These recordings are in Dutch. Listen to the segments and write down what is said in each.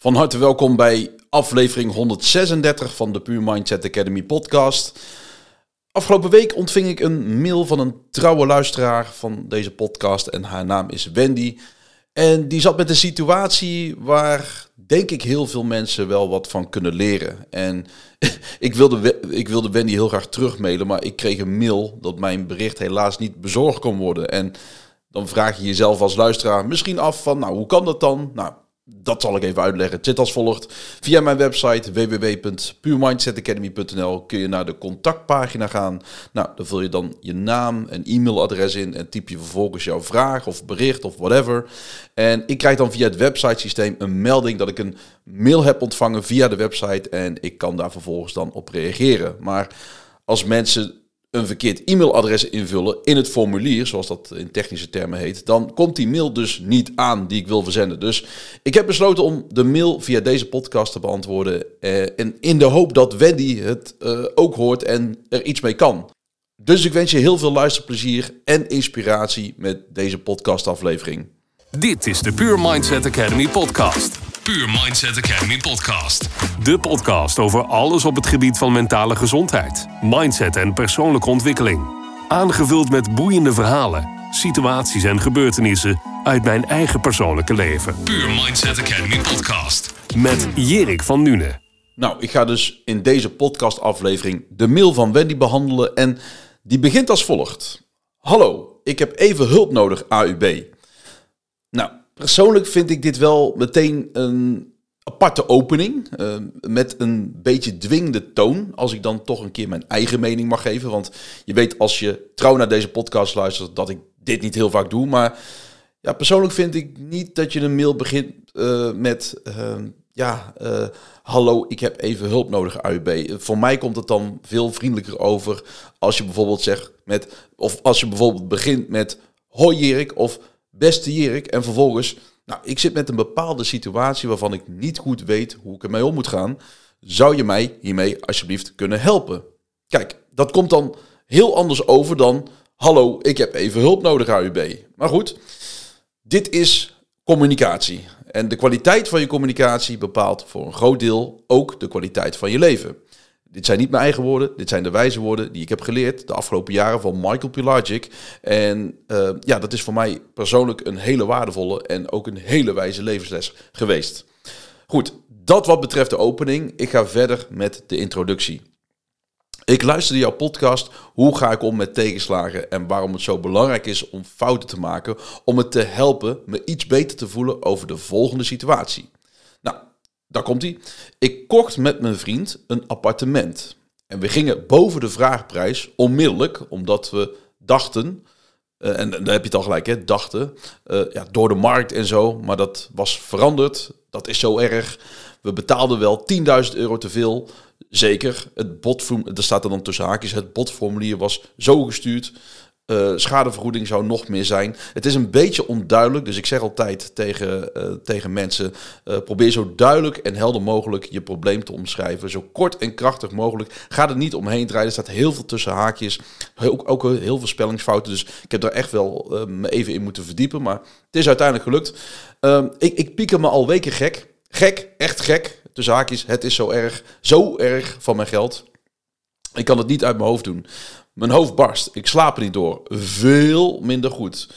Van harte welkom bij aflevering 136 van de Pure Mindset Academy podcast. Afgelopen week ontving ik een mail van een trouwe luisteraar van deze podcast en haar naam is Wendy. En die zat met een situatie waar denk ik heel veel mensen wel wat van kunnen leren. En ik wilde, ik wilde Wendy heel graag terugmailen, maar ik kreeg een mail dat mijn bericht helaas niet bezorgd kon worden. En dan vraag je jezelf als luisteraar misschien af van, nou hoe kan dat dan? Nou, dat zal ik even uitleggen. Het zit als volgt. Via mijn website www.puremindsetacademy.nl kun je naar de contactpagina gaan. Nou, dan vul je dan je naam en e-mailadres in en typ je vervolgens jouw vraag of bericht of whatever. En ik krijg dan via het websitesysteem een melding dat ik een mail heb ontvangen via de website en ik kan daar vervolgens dan op reageren. Maar als mensen een verkeerd e-mailadres invullen in het formulier, zoals dat in technische termen heet, dan komt die mail dus niet aan die ik wil verzenden. Dus ik heb besloten om de mail via deze podcast te beantwoorden. Eh, en in de hoop dat Wendy het eh, ook hoort en er iets mee kan. Dus ik wens je heel veel luisterplezier en inspiratie met deze podcastaflevering. Dit is de Pure Mindset Academy podcast. Pure Mindset Academy podcast. De podcast over alles op het gebied van mentale gezondheid, mindset en persoonlijke ontwikkeling. Aangevuld met boeiende verhalen, situaties en gebeurtenissen uit mijn eigen persoonlijke leven. Pure Mindset Academy podcast. Met Jerik van Nune. Nou, ik ga dus in deze podcastaflevering de mail van Wendy behandelen en die begint als volgt. Hallo, ik heb even hulp nodig, AUB. Nou, Persoonlijk vind ik dit wel meteen een aparte opening. Uh, met een beetje dwingende toon. Als ik dan toch een keer mijn eigen mening mag geven. Want je weet als je trouw naar deze podcast luistert dat ik dit niet heel vaak doe. Maar ja, persoonlijk vind ik niet dat je een mail begint uh, met... Uh, ja, hallo, ik heb even hulp nodig, AUB. Voor mij komt het dan veel vriendelijker over als je bijvoorbeeld zegt met... Of als je bijvoorbeeld begint met... Hoi Erik of beste Jirik. En vervolgens, nou, ik zit met een bepaalde situatie waarvan ik niet goed weet hoe ik ermee om moet gaan. Zou je mij hiermee alsjeblieft kunnen helpen? Kijk, dat komt dan heel anders over dan, hallo, ik heb even hulp nodig, AUB. Maar goed, dit is communicatie. En de kwaliteit van je communicatie bepaalt voor een groot deel ook de kwaliteit van je leven. Dit zijn niet mijn eigen woorden, dit zijn de wijze woorden die ik heb geleerd de afgelopen jaren van Michael Pilagic. En uh, ja, dat is voor mij persoonlijk een hele waardevolle en ook een hele wijze levensles geweest. Goed, dat wat betreft de opening. Ik ga verder met de introductie. Ik luisterde jouw podcast Hoe ga ik om met tegenslagen en waarom het zo belangrijk is om fouten te maken om het te helpen me iets beter te voelen over de volgende situatie. Daar komt hij. Ik kocht met mijn vriend een appartement. En we gingen boven de vraagprijs onmiddellijk, omdat we dachten, uh, en daar heb je het al gelijk, hè, dachten, uh, ja, door de markt en zo, maar dat was veranderd. Dat is zo erg. We betaalden wel 10.000 euro te veel. Zeker, het botformulier, er staat er dan tussen haakjes, het botformulier was zo gestuurd uh, schadevergoeding zou nog meer zijn. Het is een beetje onduidelijk, dus ik zeg altijd tegen, uh, tegen mensen: uh, probeer zo duidelijk en helder mogelijk je probleem te omschrijven. Zo kort en krachtig mogelijk. Ga er niet omheen draaien. Er staat heel veel tussen haakjes, ook, ook heel veel spellingsfouten. Dus ik heb daar echt wel me even in moeten verdiepen. Maar het is uiteindelijk gelukt. Ehm, ik, ik pieker me al weken gek. Gek, echt gek. Tussen haakjes, het is zo erg. Zo erg van mijn geld. Ik kan het niet uit mijn hoofd doen. Mijn hoofd barst. Ik slaap er niet door. Veel minder goed.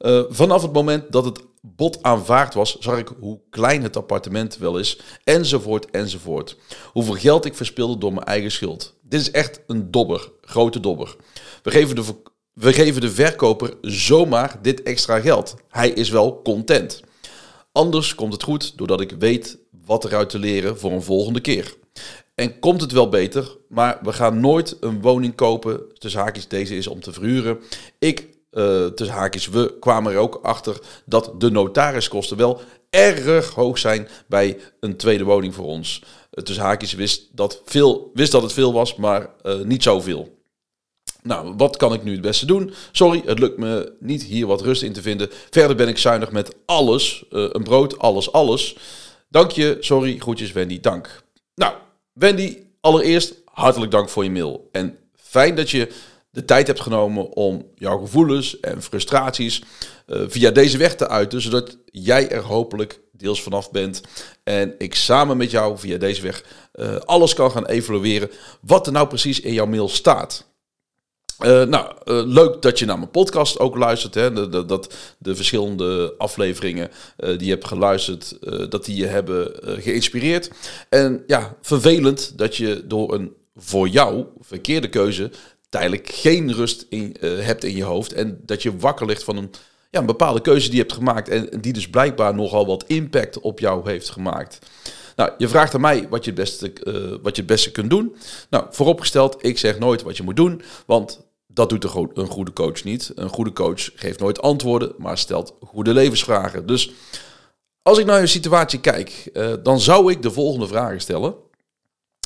Uh, vanaf het moment dat het bod aanvaard was, zag ik hoe klein het appartement wel is. Enzovoort, enzovoort. Hoeveel geld ik verspilde door mijn eigen schuld. Dit is echt een dobber. Grote dobber. We geven de, we geven de verkoper zomaar dit extra geld. Hij is wel content. Anders komt het goed doordat ik weet wat eruit te leren voor een volgende keer. En komt het wel beter, maar we gaan nooit een woning kopen. Tussen haakjes, deze is om te verhuren. Ik, uh, tussen haakjes, we kwamen er ook achter dat de notariskosten wel erg hoog zijn bij een tweede woning voor ons. Uh, tussen haakjes wist dat, veel, wist dat het veel was, maar uh, niet zoveel. Nou, wat kan ik nu het beste doen? Sorry, het lukt me niet hier wat rust in te vinden. Verder ben ik zuinig met alles. een brood, alles, alles. Dank je, sorry, groetjes Wendy, dank. Nou, Wendy, allereerst hartelijk dank voor je mail. En fijn dat je de tijd hebt genomen om jouw gevoelens en frustraties uh, via deze weg te uiten, zodat jij er hopelijk deels vanaf bent. En ik samen met jou via deze weg uh, alles kan gaan evalueren wat er nou precies in jouw mail staat. Uh, nou, uh, leuk dat je naar mijn podcast ook luistert. Hè? De, dat de verschillende afleveringen uh, die je hebt geluisterd, dat die je hebben geïnspireerd. En ja, vervelend dat je door een voor jou verkeerde keuze tijdelijk geen rust in, hebt in je hoofd. En dat je wakker ligt van een, ja, een bepaalde keuze die je hebt gemaakt. En die dus blijkbaar nogal wat impact op jou heeft gemaakt. Nou, je vraagt aan mij wat je het beste, wat je het beste kunt doen. Nou, vooropgesteld, ik zeg nooit wat je moet doen. Want dat doet een goede coach niet. Een goede coach geeft nooit antwoorden, maar stelt goede levensvragen. Dus als ik naar je situatie kijk, uh, dan zou ik de volgende vragen stellen.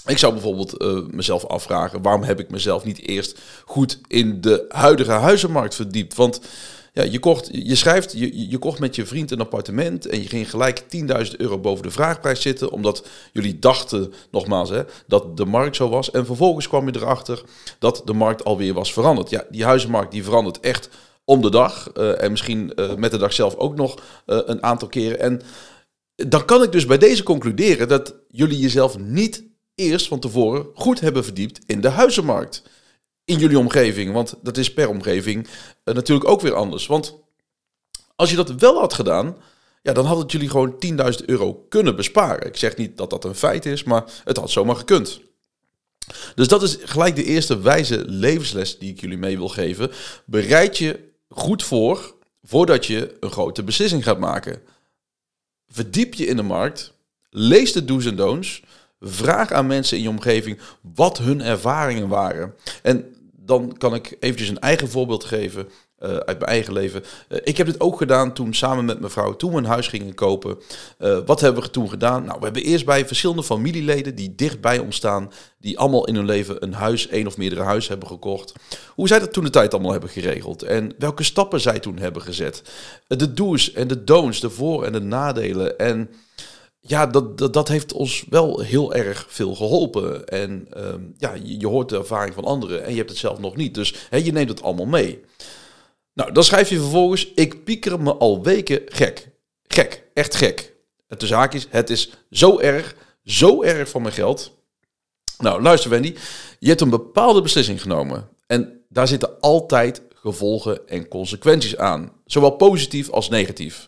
Ik zou bijvoorbeeld uh, mezelf afvragen: waarom heb ik mezelf niet eerst goed in de huidige huizenmarkt verdiept? Want ja, je, kocht, je schrijft, je, je kocht met je vriend een appartement en je ging gelijk 10.000 euro boven de vraagprijs zitten, omdat jullie dachten, nogmaals, hè, dat de markt zo was. En vervolgens kwam je erachter dat de markt alweer was veranderd. Ja, die huizenmarkt die verandert echt om de dag uh, en misschien uh, met de dag zelf ook nog uh, een aantal keren. En dan kan ik dus bij deze concluderen dat jullie jezelf niet eerst van tevoren goed hebben verdiept in de huizenmarkt in jullie omgeving. Want dat is per omgeving uh, natuurlijk ook weer anders. Want als je dat wel had gedaan, ja, dan had het jullie gewoon 10.000 euro kunnen besparen. Ik zeg niet dat dat een feit is, maar het had zomaar gekund. Dus dat is gelijk de eerste wijze levensles die ik jullie mee wil geven. Bereid je goed voor voordat je een grote beslissing gaat maken. Verdiep je in de markt, lees de do's en don'ts, vraag aan mensen in je omgeving wat hun ervaringen waren. En dan kan ik eventjes een eigen voorbeeld geven uh, uit mijn eigen leven. Uh, ik heb dit ook gedaan toen samen met mijn vrouw, toen we een huis gingen kopen. Uh, wat hebben we toen gedaan? Nou, we hebben eerst bij verschillende familieleden die dichtbij ons staan, die allemaal in hun leven een huis, één of meerdere huis hebben gekocht. Hoe zij dat toen de tijd allemaal hebben geregeld en welke stappen zij toen hebben gezet. De do's en de don'ts, de voor- en de nadelen en ja, dat, dat, dat, heeft ons wel heel erg veel geholpen. En um, ja, je, hoort de ervaring van anderen en je hebt het zelf nog niet. Dus je neemt het allemaal mee. Nou, dan schrijf je vervolgens, ik pieker me al weken gek. Gek, echt gek. Het de zaak is, het is zo erg, zo erg van mijn geld. Nou, luister Wendy, je hebt een bepaalde beslissing genomen. En daar zitten altijd gevolgen en consequenties aan. Zowel positief als negatief.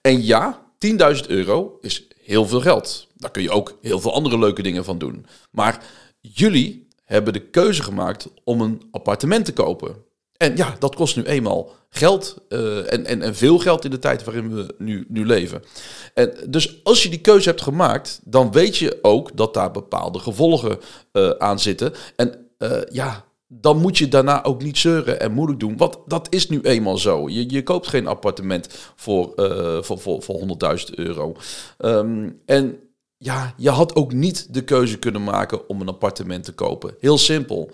En ja, 10.000 euro is heel veel geld. Daar kun je ook heel veel andere leuke dingen van doen. Maar jullie hebben de keuze gemaakt om een appartement te kopen. En ja, dat kost nu eenmaal geld uh, en, en, en veel geld in de tijd waarin we nu, nu leven. En dus als je die keuze hebt gemaakt, dan weet je ook dat daar bepaalde gevolgen uh, aan zitten. En uh, ja, dan moet je daarna ook niet zeuren en moeilijk doen. Want dat is nu eenmaal zo. Je, je koopt geen appartement voor, uh, voor, voor, voor 100.000 euro. Um, en ja, je had ook niet de keuze kunnen maken om een appartement te kopen. Heel simpel.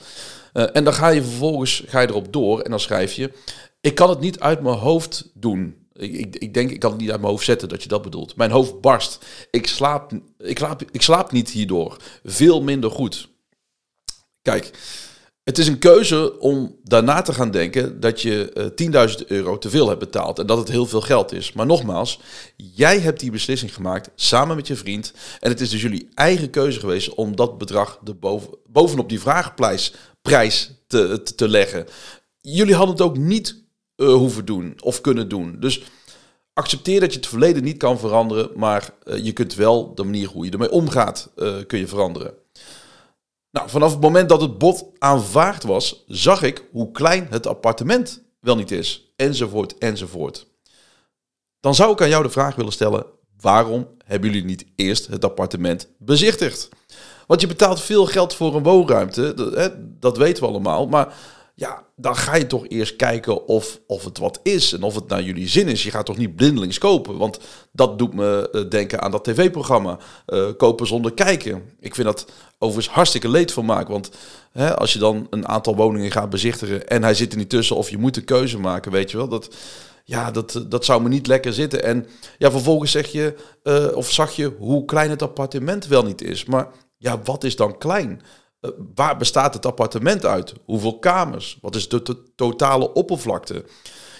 Uh, en dan ga je vervolgens ga je erop door en dan schrijf je... Ik kan het niet uit mijn hoofd doen. Ik, ik, ik, denk, ik kan het niet uit mijn hoofd zetten dat je dat bedoelt. Mijn hoofd barst. Ik slaap, ik slaap, ik slaap niet hierdoor. Veel minder goed. Kijk, het is een keuze om daarna te gaan denken dat je uh, 10.000 euro te veel hebt betaald en dat het heel veel geld is. Maar nogmaals, jij hebt die beslissing gemaakt samen met je vriend. En het is dus jullie eigen keuze geweest om dat bedrag er boven, bovenop die vraagprijs prijs te, te, leggen. Jullie hadden het ook niet uh, hoeven doen of kunnen doen. Dus accepteer dat je het verleden niet kan veranderen, maar uh, je kunt wel de manier hoe je ermee omgaat, kun je veranderen. Nou, vanaf het moment dat het bod aanvaard was, zag ik hoe klein het appartement wel niet is. Enzovoort, enzovoort. Dan zou ik aan jou de vraag willen stellen: waarom hebben jullie niet eerst het appartement bezichtigd? Want je betaalt veel geld voor een woonruimte, dat, dat weten we allemaal. Maar ja, dan ga je toch eerst kijken of, of het wat is en of het naar jullie zin is. Je gaat toch niet blindelings kopen, want dat doet me uh, denken aan dat tv-programma uh, Kopen zonder kijken. Ik vind dat overigens hartstikke leed van maken, want hè, als je dan een aantal woningen gaat bezichtigen en hij zit er niet tussen of je moet een keuze maken, weet je wel, dat... Ja, dat, dat zou me niet lekker zitten. En ja, vervolgens zeg je, of zag je hoe klein het appartement wel niet is. Maar ja, wat is dan klein? Uh, waar bestaat het appartement uit? Hoeveel kamers? Wat is de, de totale oppervlakte?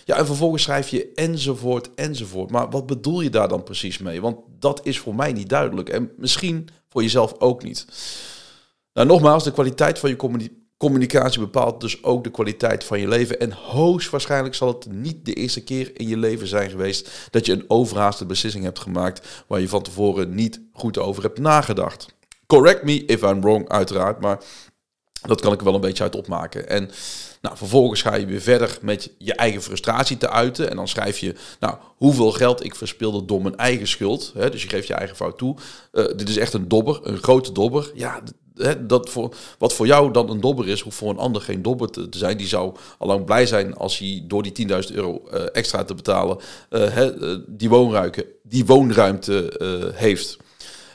Ja, en vervolgens schrijf je enzovoort, enzovoort. Maar wat bedoel je daar dan precies mee? Want dat is voor mij niet duidelijk. En misschien voor jezelf ook niet. Nou, nogmaals, de kwaliteit van je communicatie bepaalt dus ook de kwaliteit van je leven. En hoogstwaarschijnlijk zal het niet de eerste keer in je leven zijn geweest dat je een overhaaste beslissing hebt gemaakt waar je van tevoren niet goed over hebt nagedacht. Correct me if I'm wrong, uiteraard, maar dat kan ik wel een beetje uit opmaken. En nou, vervolgens ga je weer verder met je eigen frustratie te uiten. En dan schrijf je, nou, hoeveel geld ik verspilde door mijn eigen schuld. Dus je geeft je eigen fout toe. Uh, dit is echt een dobber, een grote dobber. Ja, dat voor, wat voor jou dan een dobber is, hoeft voor een ander geen dobber te, zijn. Die zou al lang blij zijn als hij door die 10.000 euro uh, extra te betalen, hè, die, woonruimte, die woonruimte heeft.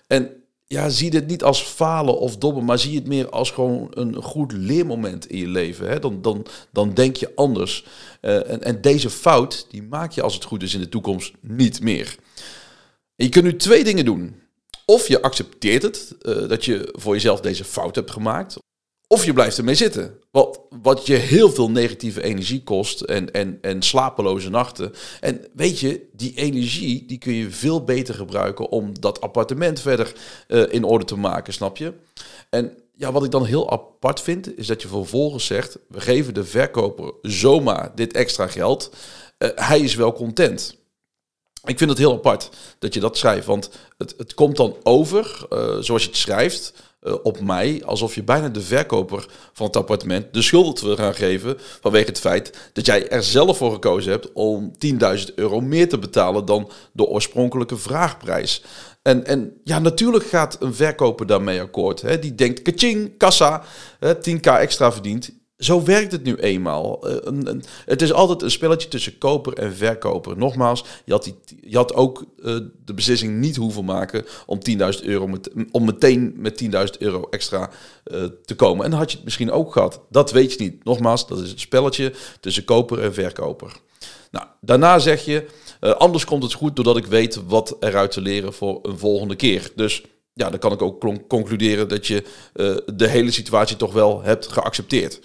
En ja, zie dit niet als falen of dobben, maar zie het meer als gewoon een goed leermoment in je leven. Hè? Dan, dan, dan denk je anders. Uh, en, en deze fout, die maak je als het goed is in de toekomst niet meer. Je kunt nu twee dingen doen. Of je accepteert het, uh, dat je voor jezelf deze fout hebt gemaakt. Of je blijft ermee zitten. Wat, wat je heel veel negatieve energie kost en, en, en slapeloze nachten. En weet je, die energie die kun je veel beter gebruiken om dat appartement verder uh, in orde te maken, snap je? En ja, wat ik dan heel apart vind, is dat je vervolgens zegt: we geven de verkoper zomaar dit extra geld. Uh, hij is wel content. Ik vind het heel apart dat je dat schrijft, want het, het komt dan over, uh, zoals je het schrijft, uh, op mij alsof je bijna de verkoper van het appartement de schuld wil gaan geven vanwege het feit dat jij er zelf voor gekozen hebt om 10.000 euro meer te betalen dan de oorspronkelijke vraagprijs. En, en ja, natuurlijk gaat een verkoper daarmee akkoord. Hè? Die denkt, kaching, kassa, hè, 10k extra verdient zo werkt het nu eenmaal. Uh, het is altijd een spelletje tussen koper en verkoper. Nogmaals, je had, die, je had ook uh, de beslissing niet hoeven maken om 10.000 euro om meteen met 10.000 euro extra uh, te komen. En dan had je het misschien ook gehad. Dat weet je niet. Nogmaals, dat is het spelletje tussen koper en verkoper. Nou, daarna zeg je, anders komt het goed doordat ik weet wat eruit te leren voor een volgende keer. Dus ja, dan kan ik ook concluderen dat je de hele situatie toch wel hebt geaccepteerd.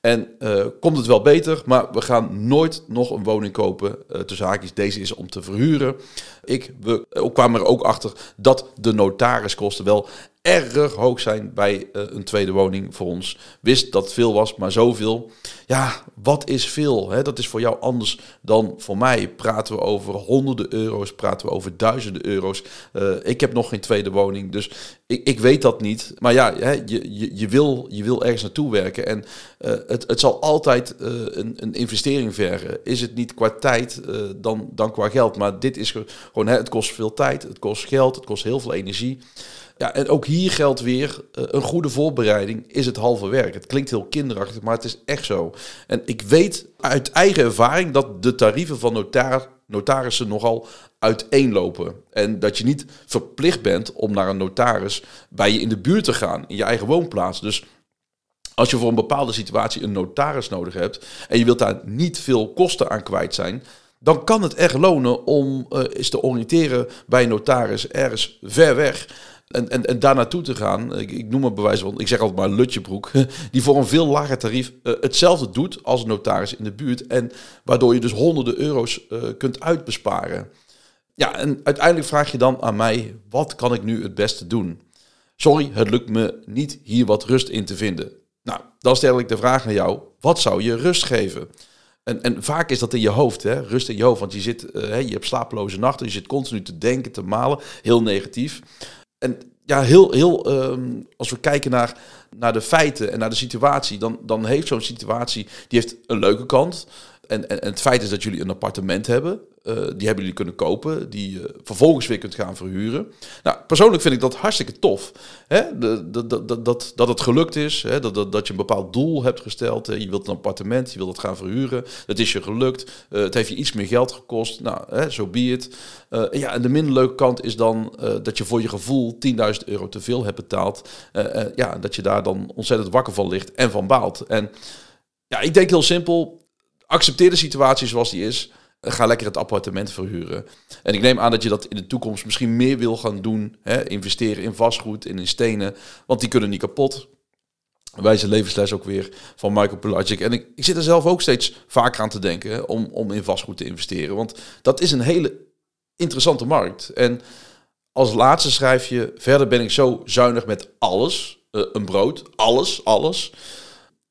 En uh, komt het wel beter, maar we gaan nooit nog een woning kopen. Uh, tussen haakjes, deze is om te verhuren. Ik, we kwamen er ook achter dat de notariskosten wel erg hoog zijn bij uh, een tweede woning voor ons. Wist dat veel was, maar zoveel. Ja, wat is veel? Hè? Dat is voor jou anders dan voor mij. Praten we over honderden euro's, praten we over duizenden euro's. Uh, ik heb nog geen tweede woning, dus ik, ik weet dat niet. Maar ja, hè, je, je, wil, je wil ergens naartoe werken. En uh, het, het zal altijd een, een investering vergen. Is het niet qua tijd dan, dan qua geld. Maar dit is gewoon, hè, het kost veel tijd, het kost geld, het kost heel veel energie. Ja, en ook hier geldt weer, uh, een goede voorbereiding is het halve werk. Het klinkt heel kinderachtig, maar het is echt zo. En ik weet uit eigen ervaring dat de tarieven van notar notarissen nogal uiteenlopen. En dat je niet verplicht bent om naar een notaris bij je in de buurt te gaan, in je eigen woonplaats. Dus als je voor een bepaalde situatie een notaris nodig hebt en je wilt daar niet veel kosten aan kwijt zijn, dan kan het echt lonen om uh, eens te oriënteren bij een notaris ergens ver weg. En, en, en daar naartoe te gaan, ik, ik noem het bewijs van, ik zeg altijd maar Lutjebroek, die voor een veel lager tarief uh, hetzelfde doet als een notaris in de buurt. En waardoor je dus honderden euro's uh, kunt uitbesparen. Ja, en uiteindelijk vraag je dan aan mij, wat kan ik nu het beste doen? Sorry, het lukt me niet hier wat rust in te vinden. Nou, dan stel ik de vraag aan jou, wat zou je rust geven? En, en vaak is dat in je hoofd, hè? rust in je hoofd, want je, zit, uh, je hebt slapeloze nachten, je zit continu te denken, te malen, heel negatief en ja, heel, heel um, als we kijken naar, naar de feiten en naar de situatie, dan, dan heeft zo'n situatie, die heeft een leuke kant. En, het feit is dat jullie een appartement hebben. Uh, die hebben jullie kunnen kopen, die je vervolgens weer kunt gaan verhuren. Nou, persoonlijk vind ik dat hartstikke tof. Hè? De, de, dat, dat het gelukt is, hè? Dat, dat, dat je een bepaald doel hebt gesteld. Je wilt een appartement, je wilt het gaan verhuren. Het is je gelukt. Uh, het heeft je iets meer geld gekost. Nou, zo so be. Uh, ja, en de minder leuke kant is dan dat je voor je gevoel 10.000 euro te veel hebt betaald. ja, dat je daar dan ontzettend wakker van ligt en van baalt. En ja, ik denk heel simpel accepteer de situatie zoals die is. Ga lekker het appartement verhuren. En ik neem aan dat je dat in de toekomst misschien meer wil gaan doen. Hè? Investeren in vastgoed en in stenen. Want die kunnen niet kapot. wijze levensles ook weer van Michael Pelagic. En ik, ik zit er zelf ook steeds vaker aan te denken om, om in vastgoed te investeren. Want dat is een hele interessante markt. En als laatste schrijf je, verder ben ik zo zuinig met alles. Uh, een brood, alles, alles.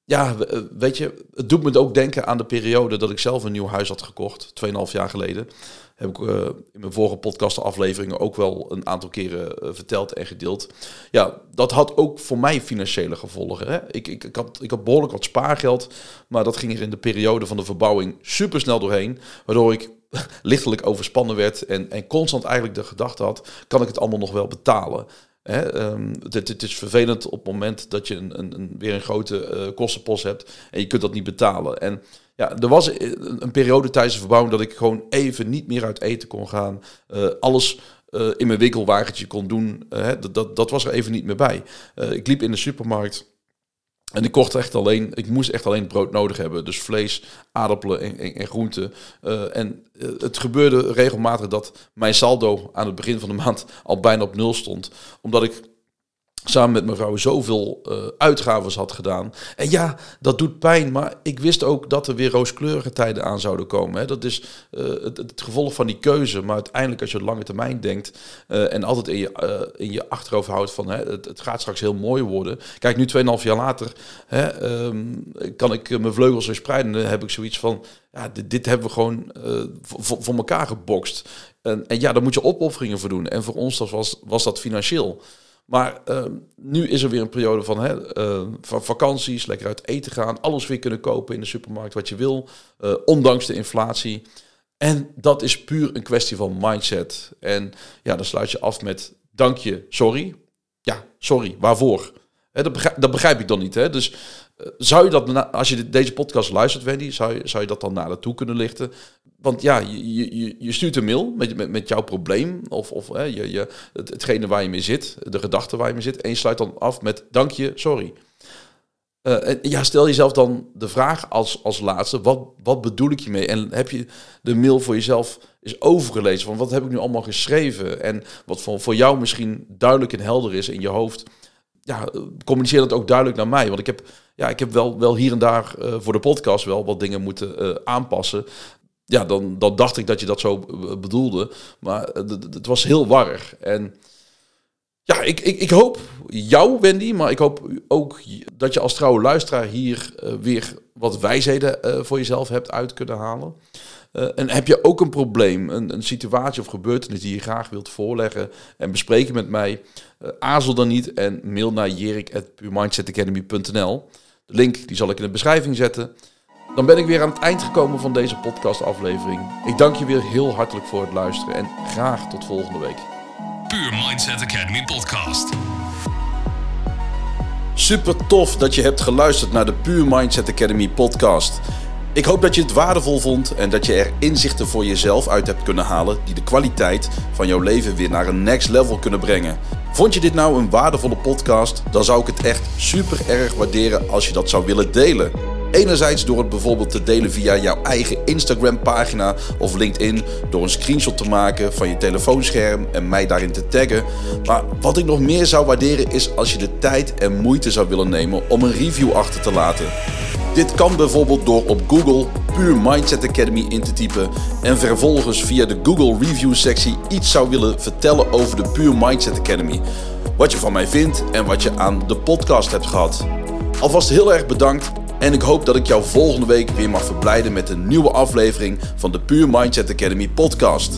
Ja, eh, weet je, het doet me ook denken aan de periode dat ik zelf een nieuw huis had gekocht, 2,5 jaar geleden heb ik uh, in mijn vorige podcastafleveringen ook wel een aantal keren uh, verteld en gedeeld. Ja, dat had ook voor mij financiële gevolgen. Hè? Ik, ik, ik, had, ik had behoorlijk wat spaargeld, maar dat ging er in de periode van de verbouwing super snel doorheen. Waardoor ik lichtelijk overspannen werd en, en constant eigenlijk de gedachte had, kan ik het allemaal nog wel betalen? Hè, um, het, is vervelend op het moment dat je een, een, een weer een grote uh, kostenpost hebt en je kunt dat niet betalen. En ja, er was een periode tijdens de verbouwing dat ik gewoon even niet meer uit eten kon gaan. Uh, alles in mijn winkelwagentje kon doen. Uh, dat, dat, dat was er even niet meer bij. ik liep in de supermarkt. En ik kocht echt alleen, ik moest echt alleen brood nodig hebben. Dus vlees, aardappelen en, en, en groenten. en het gebeurde regelmatig dat mijn saldo aan het begin van de maand al bijna op nul stond. Omdat ik samen met mevrouw zoveel uh, uitgaven had gedaan. En ja, dat doet pijn, maar ik wist ook dat er weer rooskleurige tijden aan zouden komen. Hè. Dat is uh, het, het, gevolg van die keuze. Maar uiteindelijk, als je op lange termijn denkt uh, en altijd in je, in je achterhoofd houdt van hè, het, gaat straks heel mooi worden. Kijk, nu 2,5 jaar later hè, um, kan ik mijn vleugels weer spreiden. Dan heb ik zoiets van, ja, dit, dit hebben we gewoon voor, voor elkaar gebokst. En, en ja, daar moet je opofferingen voor doen. En voor ons was, was dat financieel. Maar uh, nu is er weer een periode van, hè, uh, van vakanties, lekker uit eten gaan, alles weer kunnen kopen in de supermarkt wat je wil, uh, ondanks de inflatie. En dat is puur een kwestie van mindset. En ja, dan sluit je af met dank je, sorry. Ja, sorry, waarvoor? Hè, dat, begrijp, dat, begrijp, ik dan niet. Hè? Dus zou je dat, als je deze podcast luistert, Wendy, zou je, zou je dat dan naar toe kunnen lichten? Want ja, je, je, je stuurt een mail met, met, met jouw probleem of, of hè, je, je, het, hetgene waar je mee zit, de gedachte waar je mee zit. En je sluit dan af met dank je, sorry. Uh, ja, stel jezelf dan de vraag als, als laatste, wat, wat bedoel ik je mee? En heb je de mail voor jezelf eens overgelezen van wat heb ik nu allemaal geschreven? En wat voor, voor jou misschien duidelijk en helder is in je hoofd, ja, communiceer dat ook duidelijk naar mij. Want ik heb, ja, ik heb wel, wel hier en daar uh, voor de podcast wel wat dingen moeten uh, aanpassen ja, dan, dan dacht ik dat je dat zo bedoelde. Maar het was heel warrig. En ja, ik, ik, ik hoop jou, Wendy, maar ik hoop ook dat je als trouwe luisteraar hier weer wat wijsheden voor jezelf hebt uit kunnen halen. Uh, en heb je ook een probleem, een, een, situatie of gebeurtenis die je graag wilt voorleggen en bespreken met mij, aarzel dan niet en mail naar jerik.puurmindsetacademy.nl. De link die zal ik in de beschrijving zetten. Dan ben ik weer aan het eind gekomen van deze podcastaflevering. Ik dank je weer heel hartelijk voor het luisteren en graag tot volgende week. Puur Mindset Academy podcast. Super tof dat je hebt geluisterd naar de Puur Mindset Academy podcast. Ik hoop dat je het waardevol vond en dat je er inzichten voor jezelf uit hebt kunnen halen die de kwaliteit van jouw leven weer naar een next level kunnen brengen. Vond je dit nou een waardevolle podcast? Dan zou ik het echt super erg waarderen als je dat zou willen delen. Enerzijds door het bijvoorbeeld te delen via jouw eigen Instagram pagina of LinkedIn door een screenshot te maken van je telefoonscherm en mij daarin te taggen. Maar wat ik nog meer zou waarderen is als je de tijd en moeite zou willen nemen om een review achter te laten. Dit kan bijvoorbeeld door op Google Puur Mindset Academy in te typen en vervolgens via de Google Review sectie iets zou willen vertellen over de Puur Mindset Academy. Wat je van mij vindt en wat je aan de podcast hebt gehad. Alvast heel erg bedankt en ik hoop dat ik jou volgende week weer mag verblijden met een nieuwe aflevering van de Pure Mindset Academy podcast.